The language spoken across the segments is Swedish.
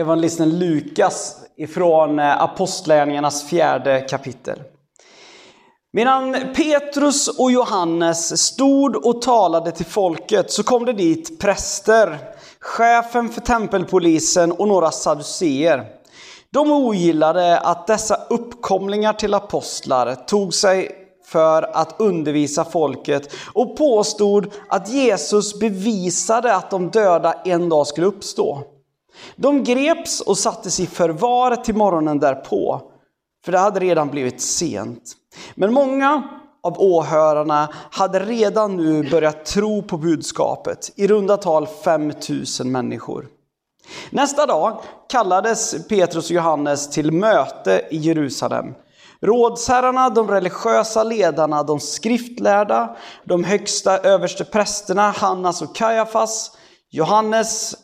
evangelisten Lukas ifrån Apostlärningarnas Apostlagärningarnas fjärde kapitel. Medan Petrus och Johannes stod och talade till folket så kom det dit präster, chefen för tempelpolisen och några saduceer. De ogillade att dessa uppkomlingar till apostlar tog sig för att undervisa folket och påstod att Jesus bevisade att de döda en dag skulle uppstå. De greps och sattes i förvar till morgonen därpå, för det hade redan blivit sent. Men många av åhörarna hade redan nu börjat tro på budskapet, i runda tal 5000 människor. Nästa dag kallades Petrus och Johannes till möte i Jerusalem. Rådsherrarna, de religiösa ledarna, de skriftlärda, de högsta överste prästerna, Hannas och Kajafas, Johannes,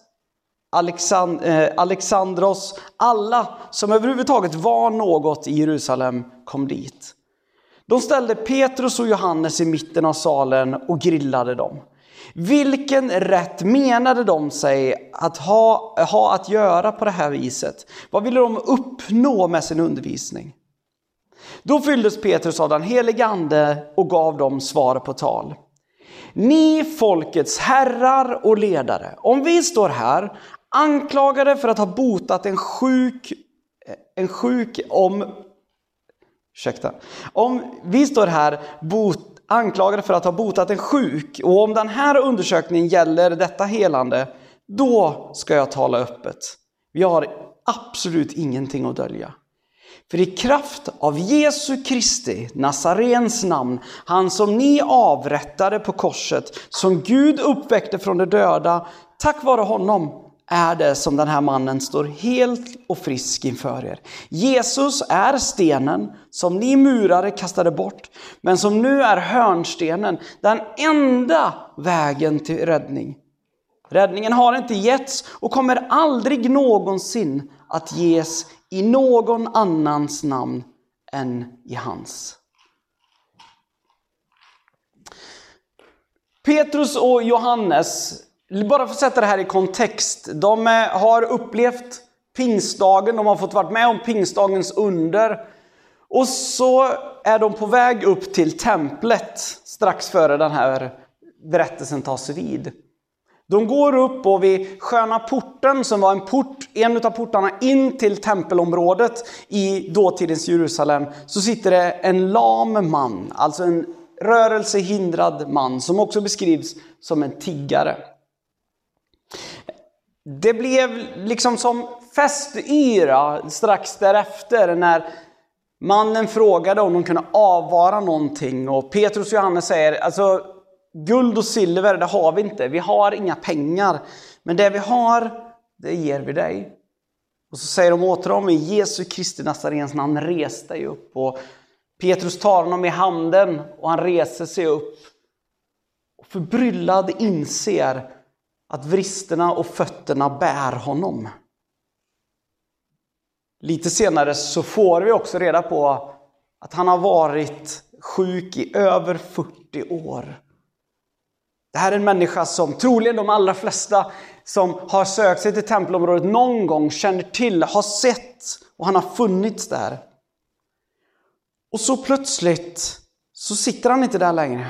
Alexand eh, Alexandros, alla som överhuvudtaget var något i Jerusalem kom dit. De ställde Petrus och Johannes i mitten av salen och grillade dem. Vilken rätt menade de sig att ha, ha att göra på det här viset? Vad ville de uppnå med sin undervisning? Då fylldes Petrus av den helige Ande och gav dem svar på tal. Ni folkets herrar och ledare, om vi står här anklagade för att ha botat en sjuk, en sjuk om, ursäkta, om vi står här bot, anklagade för att ha botat en sjuk och om den här undersökningen gäller detta helande, då ska jag tala öppet. Vi har absolut ingenting att dölja. För i kraft av Jesu Kristi, Nazarens namn, han som ni avrättade på korset, som Gud uppväckte från de döda, tack vare honom är det som den här mannen står helt och frisk inför er. Jesus är stenen som ni murare kastade bort, men som nu är hörnstenen, den enda vägen till räddning. Räddningen har inte getts och kommer aldrig någonsin att ges i någon annans namn än i hans. Petrus och Johannes bara för att sätta det här i kontext. De eh, har upplevt pingstdagen, de har fått vara med om pingstdagens under. Och så är de på väg upp till templet strax före den här berättelsen tas vid. De går upp och vid Sköna porten, som var en port, en av portarna in till tempelområdet i dåtidens Jerusalem, så sitter det en lam man, alltså en rörelsehindrad man, som också beskrivs som en tiggare. Det blev liksom som festyra strax därefter när mannen frågade om de kunde avvara någonting och Petrus och Johannes säger alltså guld och silver det har vi inte, vi har inga pengar. Men det vi har, det ger vi dig. Och så säger de åt dem i Jesu Kristi Nazarens namn, res dig upp. Och Petrus tar honom i handen och han reser sig upp. Och förbryllad inser att vristerna och fötterna bär honom. Lite senare så får vi också reda på att han har varit sjuk i över 40 år. Det här är en människa som troligen de allra flesta som har sökt sig till tempelområdet någon gång känner till, har sett och han har funnits där. Och så plötsligt så sitter han inte där längre.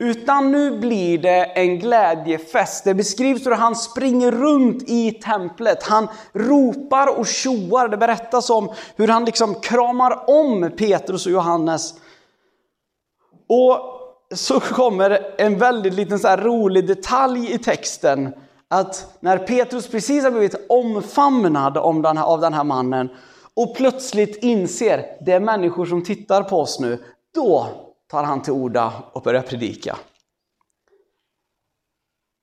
Utan nu blir det en glädjefest. Det beskrivs hur han springer runt i templet. Han ropar och tjoar. Det berättas om hur han liksom kramar om Petrus och Johannes. Och så kommer en väldigt liten så rolig detalj i texten. Att när Petrus precis har blivit omfamnad av den här mannen och plötsligt inser det är människor som tittar på oss nu. Då tar han till orda och börjar predika.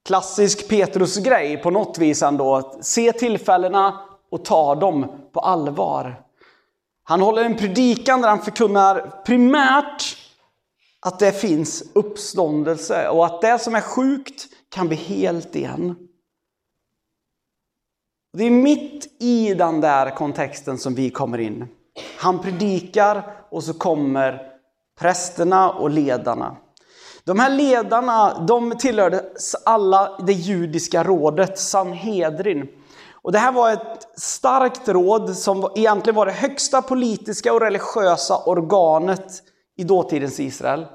Klassisk Petrus-grej på något vis ändå. att Se tillfällena och ta dem på allvar. Han håller en predikan där han förkunnar primärt att det finns uppståndelse och att det som är sjukt kan bli helt igen. Det är mitt i den där kontexten som vi kommer in. Han predikar och så kommer prästerna och ledarna. De här ledarna de tillhörde alla det judiska rådet, Sanhedrin. Och det här var ett starkt råd som egentligen var det högsta politiska och religiösa organet i dåtidens Israel.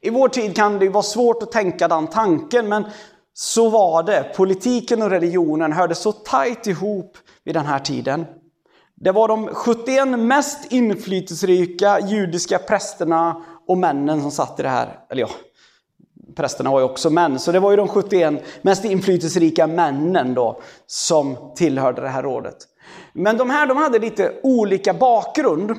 I vår tid kan det vara svårt att tänka den tanken, men så var det. Politiken och religionen hörde så tajt ihop vid den här tiden. Det var de 71 mest inflytelserika judiska prästerna och männen som satt i det här. Eller ja, prästerna var ju också män, så det var ju de 71 mest inflytelserika männen då som tillhörde det här rådet. Men de här de hade lite olika bakgrund.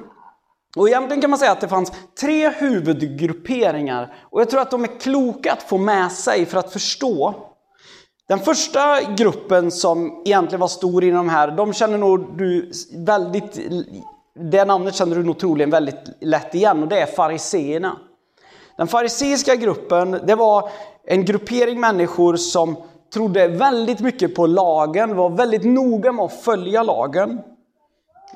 Och egentligen kan man säga att det fanns tre huvudgrupperingar. Och jag tror att de är kloka att få med sig för att förstå. Den första gruppen som egentligen var stor inom de här, de känner nog du väldigt, det namnet känner du nog troligen väldigt lätt igen och det är fariseerna. Den fariseiska gruppen, det var en gruppering människor som trodde väldigt mycket på lagen, var väldigt noga med att följa lagen.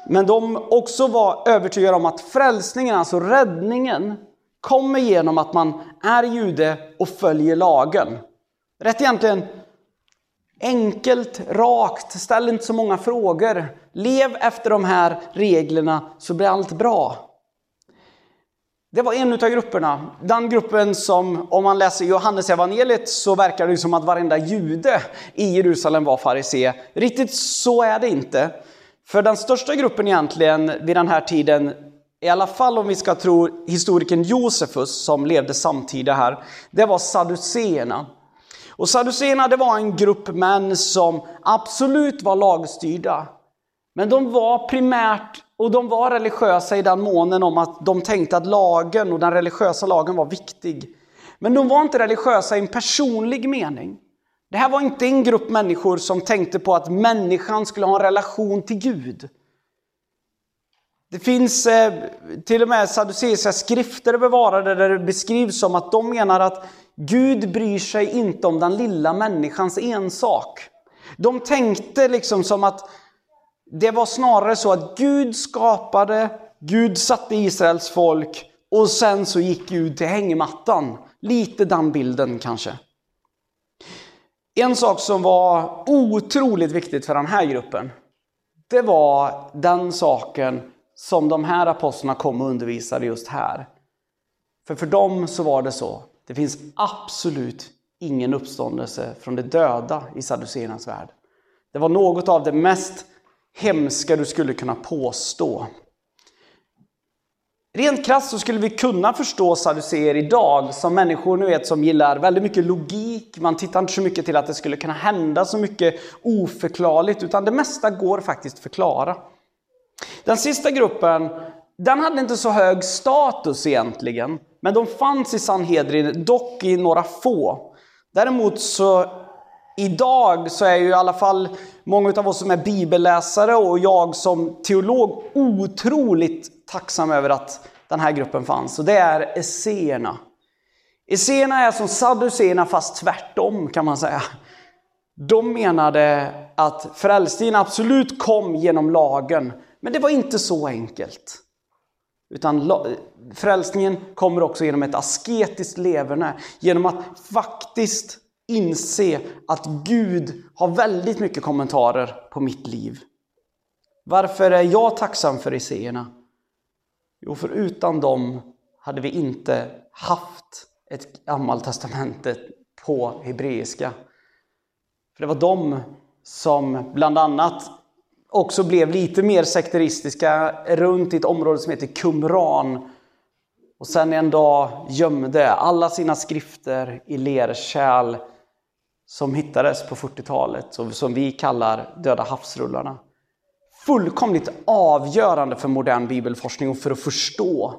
Men de också var övertygade om att frälsningen, alltså räddningen, kommer genom att man är jude och följer lagen. Rätt egentligen enkelt, rakt, ställ inte så många frågor. Lev efter de här reglerna så blir allt bra. Det var en av grupperna. Den gruppen som, om man läser Johannes evangeliet så verkar det som att varenda jude i Jerusalem var farisé. Riktigt så är det inte. För den största gruppen egentligen vid den här tiden, i alla fall om vi ska tro historikern Josefus som levde samtida här, det var saduceerna. Och saduséerna det var en grupp män som absolut var lagstyrda. Men de var primärt, och de var religiösa i den månen om att de tänkte att lagen och den religiösa lagen var viktig. Men de var inte religiösa i en personlig mening. Det här var inte en grupp människor som tänkte på att människan skulle ha en relation till Gud. Det finns eh, till och med saduceiska skrifter bevarade där det beskrivs som att de menar att Gud bryr sig inte om den lilla människans ensak. De tänkte liksom som att det var snarare så att Gud skapade, Gud satte Israels folk och sen så gick Gud till hängmattan. Lite den bilden kanske. En sak som var otroligt viktigt för den här gruppen, det var den saken som de här apostlarna kom och undervisade just här. För för dem så var det så, det finns absolut ingen uppståndelse från de döda i saduséernas värld. Det var något av det mest hemska du skulle kunna påstå. Rent krasst så skulle vi kunna förstå saduséer idag som människor nu vet som gillar väldigt mycket logik. Man tittar inte så mycket till att det skulle kunna hända så mycket oförklarligt utan det mesta går faktiskt förklara. Den sista gruppen, den hade inte så hög status egentligen. Men de fanns i Sanhedrin, dock i några få. Däremot så idag så är ju i alla fall många av oss som är bibelläsare och jag som teolog otroligt tacksam över att den här gruppen fanns. Och det är esséerna. Esséerna är som sadduceerna fast tvärtom kan man säga. De menade att frälsningen absolut kom genom lagen, men det var inte så enkelt. Utan frälsningen kommer också genom ett asketiskt leverne, genom att faktiskt inse att Gud har väldigt mycket kommentarer på mitt liv. Varför är jag tacksam för Iséerna? Jo, för utan dem hade vi inte haft ett gammaltestamente på hebreiska. För det var de som bland annat också blev lite mer sekteristiska runt i ett område som heter Qumran. Och sen en dag gömde alla sina skrifter i lerkärl som hittades på 40-talet och som vi kallar Döda havsrullarna. Fullkomligt avgörande för modern bibelforskning och för att förstå.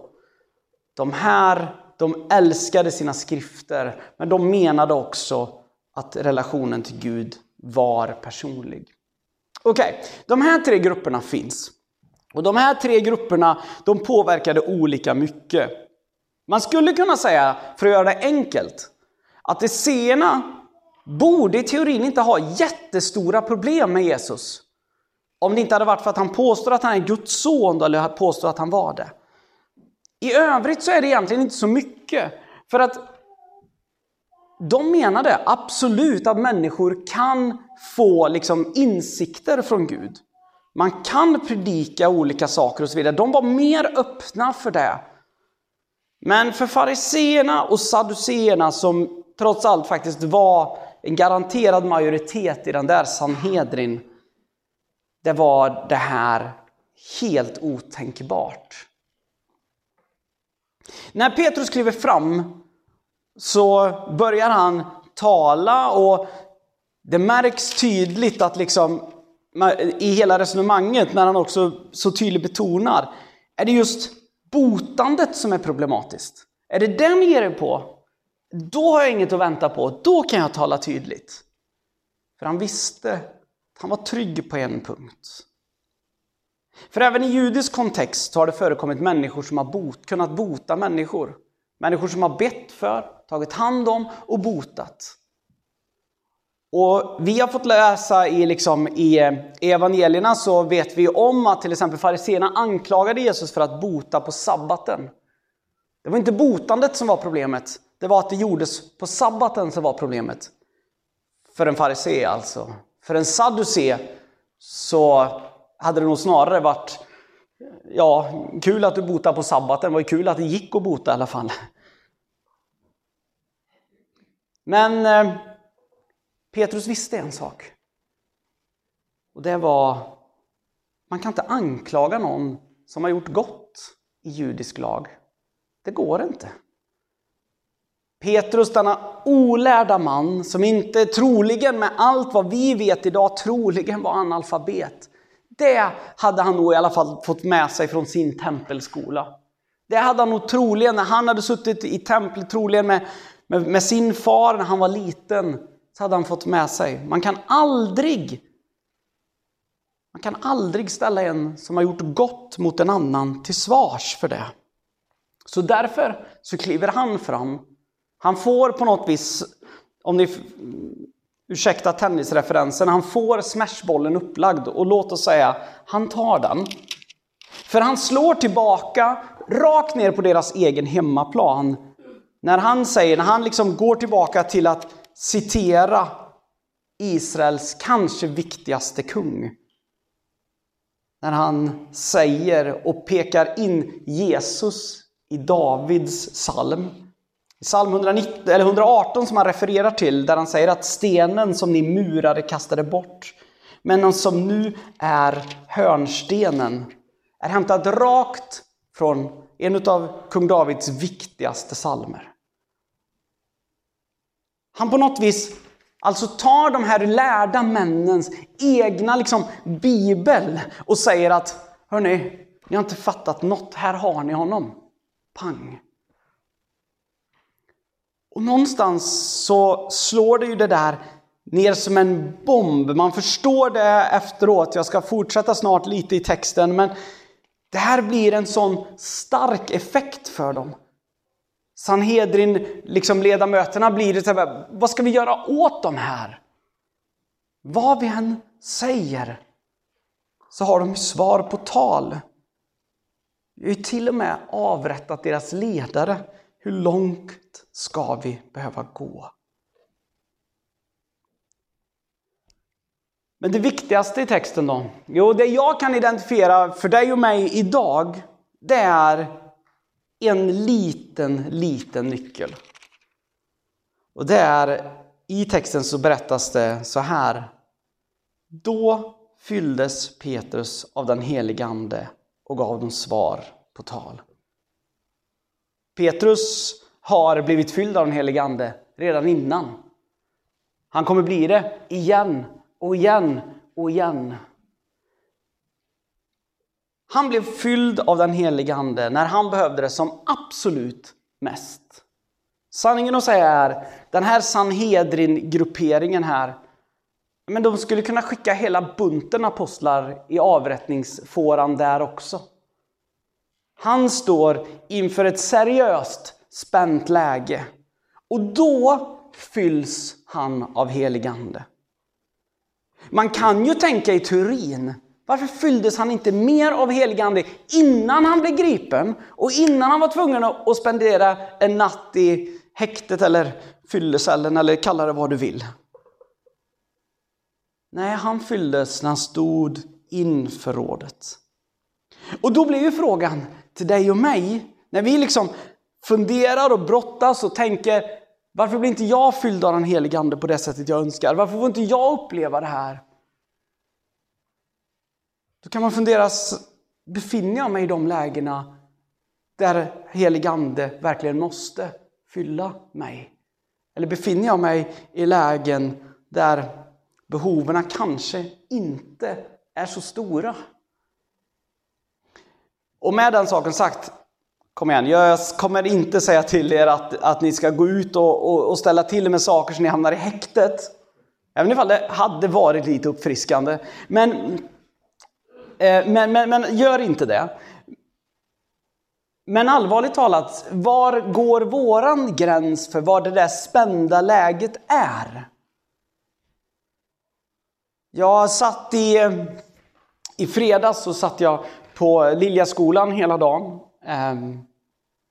De här, de älskade sina skrifter, men de menade också att relationen till Gud var personlig. Okej, okay, de här tre grupperna finns. Och de här tre grupperna, de påverkade olika mycket. Man skulle kunna säga, för att göra det enkelt, att det sena borde i teorin inte ha jättestora problem med Jesus. Om det inte hade varit för att han påstår att han är Guds son, eller påstår att han var det. I övrigt så är det egentligen inte så mycket. För att de menade absolut att människor kan få liksom insikter från Gud. Man kan predika olika saker och så vidare. De var mer öppna för det. Men för fariseerna och saduceerna som trots allt faktiskt var en garanterad majoritet i den där Sanhedrin. Det var det här helt otänkbart. När Petrus kliver fram så börjar han tala och det märks tydligt att liksom i hela resonemanget när han också så tydligt betonar, är det just botandet som är problematiskt? Är det den ni ger er på? Då har jag inget att vänta på, då kan jag tala tydligt. För han visste att han var trygg på en punkt. För även i judisk kontext har det förekommit människor som har bot, kunnat bota människor. Människor som har bett för, tagit hand om och botat. Och vi har fått läsa i, liksom, i eh, evangelierna så vet vi om att till exempel fariséerna anklagade Jesus för att bota på sabbaten. Det var inte botandet som var problemet, det var att det gjordes på sabbaten som var problemet. För en farisé alltså. För en sadducé så hade det nog snarare varit Ja, kul att du botar på sabbaten. Det var ju kul att det gick att bota i alla fall. Men eh, Petrus visste en sak. Och det var, man kan inte anklaga någon som har gjort gott i judisk lag. Det går inte. Petrus, denna olärda man som inte troligen med allt vad vi vet idag troligen var analfabet. Det hade han nog i alla fall fått med sig från sin tempelskola. Det hade han nog troligen, när han hade suttit i templet, troligen med, med, med sin far när han var liten, så hade han fått med sig. Man kan aldrig man kan aldrig ställa en som har gjort gott mot en annan till svars för det. Så därför så kliver han fram. Han får på något vis, om ni ursäkta tennisreferensen, han får smashbollen upplagd och låt oss säga, han tar den. För han slår tillbaka rakt ner på deras egen hemmaplan. När han säger, när han liksom går tillbaka till att citera Israels kanske viktigaste kung. När han säger och pekar in Jesus i Davids psalm. I psalm 119, eller 118 som han refererar till, där han säger att stenen som ni murare kastade bort, men som nu är hörnstenen, är hämtad rakt från en av kung Davids viktigaste psalmer. Han på något vis alltså tar de här lärda männens egna liksom, bibel och säger att hörni, ni har inte fattat något, här har ni honom. Pang! Och någonstans så slår det ju det där ner som en bomb. Man förstår det efteråt. Jag ska fortsätta snart lite i texten, men det här blir en sån stark effekt för dem. Sanhedrin, liksom ledamöterna blir det så här, vad ska vi göra åt de här? Vad vi än säger så har de svar på tal. Vi har ju till och med avrättat deras ledare. Hur långt ska vi behöva gå? Men det viktigaste i texten då? Jo, det jag kan identifiera för dig och mig idag, det är en liten, liten nyckel. Och det är, i texten så berättas det så här. Då fylldes Petrus av den helige Ande och gav dem svar på tal. Petrus har blivit fylld av den helige Ande redan innan. Han kommer bli det igen och igen och igen. Han blev fylld av den helige Ande när han behövde det som absolut mest. Sanningen att säga är, den här Sanhedrin-grupperingen här, men de skulle kunna skicka hela bunten apostlar i avrättningsfåran där också. Han står inför ett seriöst spänt läge. Och då fylls han av heligande. Man kan ju tänka i teorin, varför fylldes han inte mer av heligande innan han blev gripen och innan han var tvungen att spendera en natt i häktet eller fyllecellen eller kalla det vad du vill. Nej, han fylldes när han stod inför rådet. Och då blir ju frågan till dig och mig, när vi liksom funderar och brottas och tänker varför blir inte jag fylld av den helige Ande på det sättet jag önskar? Varför får inte jag uppleva det här? Då kan man fundera, befinner jag mig i de lägena där helig Ande verkligen måste fylla mig? Eller befinner jag mig i lägen där behoven kanske inte är så stora? Och med den saken sagt, kom igen, jag kommer inte säga till er att, att ni ska gå ut och, och, och ställa till med saker så ni hamnar i häktet. Även ifall det hade varit lite uppfriskande. Men, eh, men, men, men gör inte det. Men allvarligt talat, var går våran gräns för vad det där spända läget är? Jag satt i, eh, i fredags så satt jag på Liljaskolan hela dagen. Ehm,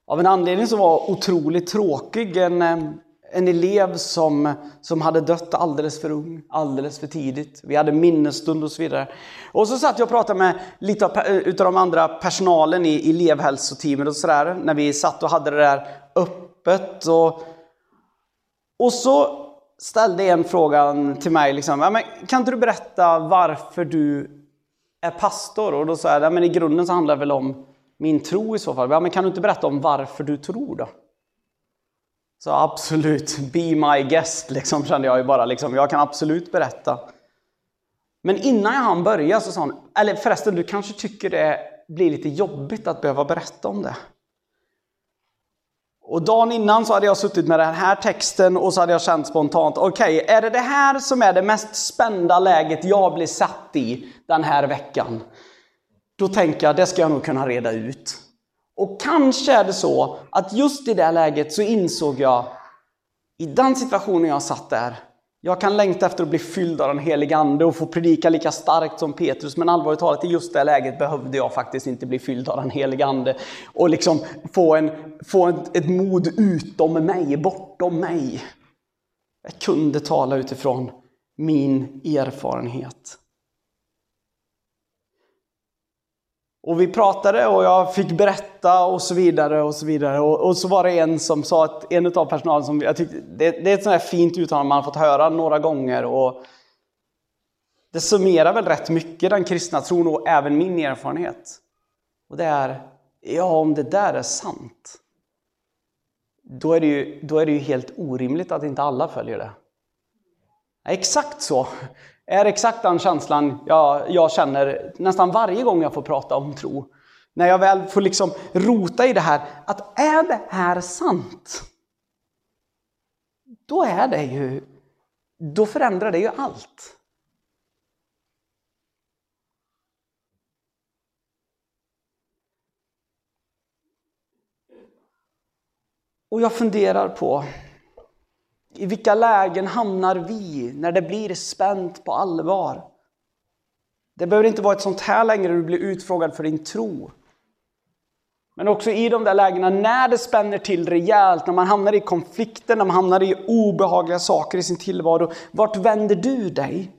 av en anledning som var otroligt tråkig. En, ehm, en elev som, som hade dött alldeles för ung, alldeles för tidigt. Vi hade minnesstund och så vidare. Och så satt jag och pratade med lite av, utav de andra personalen i, elevhälsoteamet och sådär. När vi satt och hade det där öppet. Och, och så ställde en frågan till mig. Liksom, kan inte du berätta varför du är pastor? Och då sa jag, men i grunden så handlar det väl om min tro i så fall. Ja, men kan du inte berätta om varför du tror då? Så absolut, be my guest, liksom, kände jag ju bara. Liksom, jag kan absolut berätta. Men innan jag hann börja så sa hon, eller förresten, du kanske tycker det blir lite jobbigt att behöva berätta om det. Och dagen innan så hade jag suttit med den här texten och så hade jag känt spontant, okej, okay, är det det här som är det mest spända läget jag blir satt i den här veckan? Då tänker jag, det ska jag nog kunna reda ut. Och kanske är det så att just i det läget så insåg jag, i den situationen jag satt där, jag kan längta efter att bli fylld av den helige Ande och få predika lika starkt som Petrus, men allvarligt talat, i just det läget behövde jag faktiskt inte bli fylld av den helige Ande och liksom få, en, få ett, ett mod utom mig, bortom mig. Jag kunde tala utifrån min erfarenhet. Och vi pratade och jag fick berätta och så vidare och så vidare. Och, och så var det en som sa, att en av personalen som, jag tyckte, det, det är ett sånt här fint uttalande man har fått höra några gånger. Och det summerar väl rätt mycket den kristna tron och även min erfarenhet. Och det är, ja om det där är sant, då är det ju, då är det ju helt orimligt att inte alla följer det. Exakt så är exakt den känslan jag, jag känner nästan varje gång jag får prata om tro. När jag väl får liksom rota i det här, att är det här sant? Då är det ju, då förändrar det ju allt. Och jag funderar på, i vilka lägen hamnar vi när det blir spänt på allvar? Det behöver inte vara ett sånt här längre, du blir utfrågad för din tro. Men också i de där lägena när det spänner till rejält, när man hamnar i konflikter, när man hamnar i obehagliga saker i sin tillvaro. Vart vänder du dig?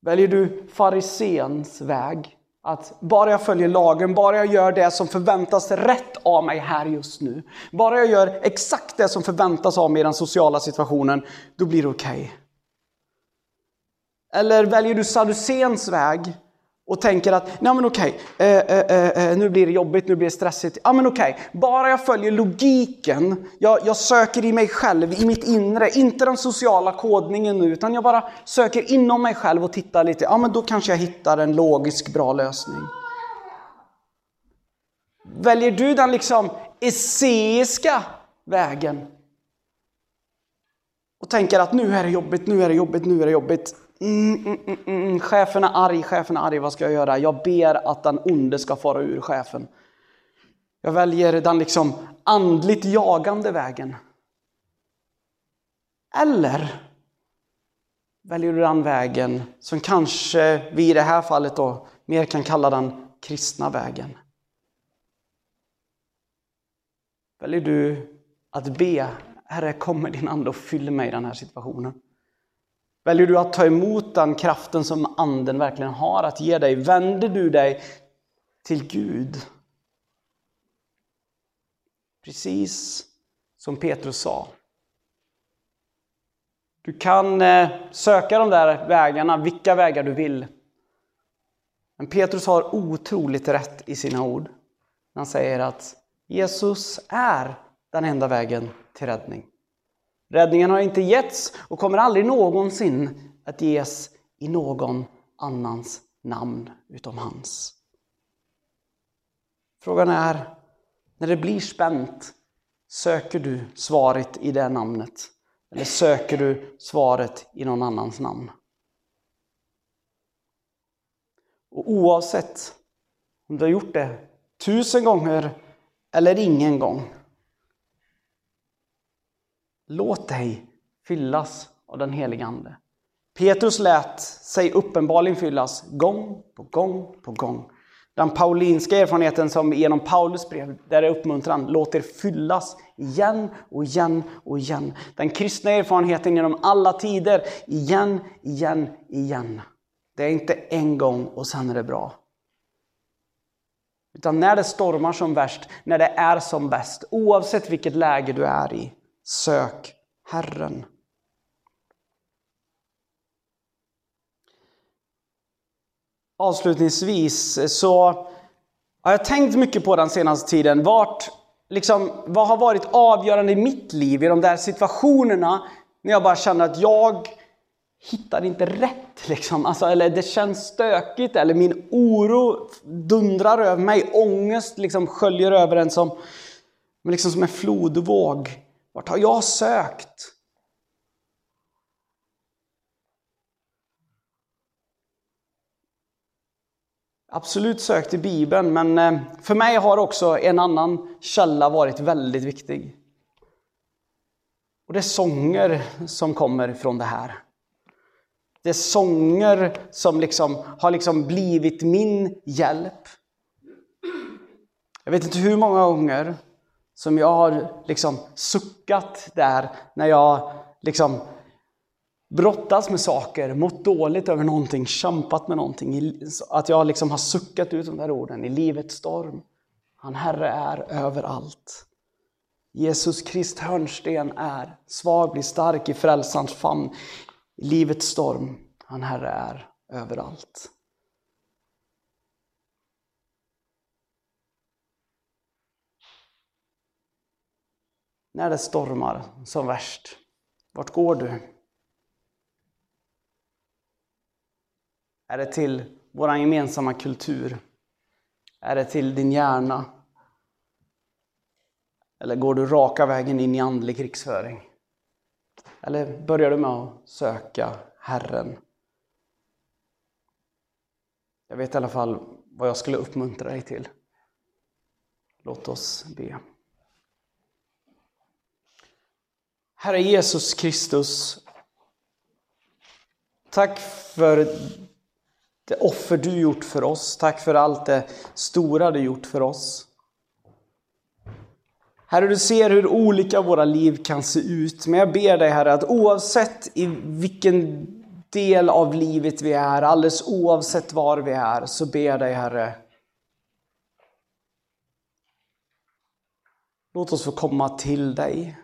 Väljer du farisens väg? Att bara jag följer lagen, bara jag gör det som förväntas rätt av mig här just nu. Bara jag gör exakt det som förväntas av mig i den sociala situationen, då blir det okej. Okay. Eller väljer du Saduséns väg och tänker att, nej men okej, eh, eh, eh, eh, nu blir det jobbigt, nu blir det stressigt. Ja men okej, bara jag följer logiken, jag, jag, söker i mig själv, i mitt inre, inte den sociala kodningen nu, utan jag bara söker inom mig själv och tittar lite, ja men då kanske jag hittar en logisk bra lösning. Väljer du den liksom esseiska vägen? Och tänker att nu är det jobbigt, nu är det jobbigt, nu är det jobbigt. Mm mm, mm, mm, mm. Chefen är arg, chefen är arg, vad ska jag göra? Jag ber att den onde ska fara ur chefen. Jag väljer den liksom andligt jagande vägen. Eller väljer du den vägen som kanske vi i det här fallet då mer kan kalla den kristna vägen. Väljer du att be, Herre kom med din ande och fyll mig i den här situationen. Väljer du att ta emot den kraften som anden verkligen har att ge dig? Vänder du dig till Gud? Precis som Petrus sa. Du kan eh, söka de där vägarna, vilka vägar du vill. Men Petrus har otroligt rätt i sina ord. Han säger att Jesus är den enda vägen till räddning. Räddningen har inte getts och kommer aldrig någonsin att ges i någon annans namn utom hans. Frågan är, när det blir spänt, söker du svaret i det namnet? Eller söker du svaret i någon annans namn? Och oavsett om du har gjort det tusen gånger eller ingen gång. Låt dig fyllas av den helige Ande. Petrus lät sig uppenbarligen fyllas gång på gång på gång. Den paulinska erfarenheten som genom Paulus brev, där är uppmuntran, låt er fyllas igen och igen och igen. Den kristna erfarenheten genom alla tider, igen, igen, igen. Det är inte en gång och sen är det bra. Utan när det stormar som värst, när det är som bäst, oavsett vilket läge du är i, sök Herren. Avslutningsvis så har jag tänkt mycket på den senaste tiden. Vart, liksom, vad har varit avgörande i mitt liv i de där situationerna när jag bara känner att jag hittar inte rätt. Liksom. Alltså, eller det känns stökigt, eller min oro dundrar över mig. Ångest liksom sköljer över en som, liksom som en flodvåg. Vart har jag sökt? Absolut sökt i Bibeln, men eh, för mig har också en annan källa varit väldigt viktig. Och det är sånger som kommer från det här. Det är sånger som liksom har liksom blivit min hjälp. Jag vet inte hur många gånger som jag har liksom suckat där när jag liksom brottats med saker, mått dåligt över någonting, kämpat med någonting. Att jag liksom har suckat ut de där orden i livets storm. Han Herre är överallt. Jesus Krist hörnsten är, svag blir stark i frälsarens famn. I livets storm, han Herre är överallt. När det stormar som värst, vart går du? Är det till vår gemensamma kultur? Är det till din hjärna? Eller går du raka vägen in i andlig krigsföring? Eller börjar du med att söka Herren? Jag vet i alla fall vad jag skulle uppmuntra dig till. Låt oss be. Herre Jesus Kristus, tack för det offer du gjort för oss. Tack för allt det stora du gjort för oss. Herre, du ser hur olika våra liv kan se ut. Men jag ber dig Herre att oavsett i vilken del av livet vi är, alldeles oavsett var vi är, så ber jag dig Herre. Låt oss få komma till dig.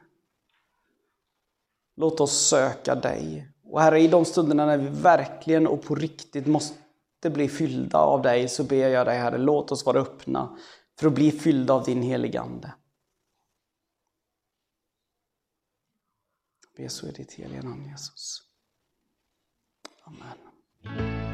Låt oss söka dig. Och Herre, i de stunderna när vi verkligen och på riktigt måste bli fyllda av dig så ber jag dig Herre, låt oss vara öppna för att bli fyllda av din heligande. ber så i ditt heliga namn Jesus. Amen.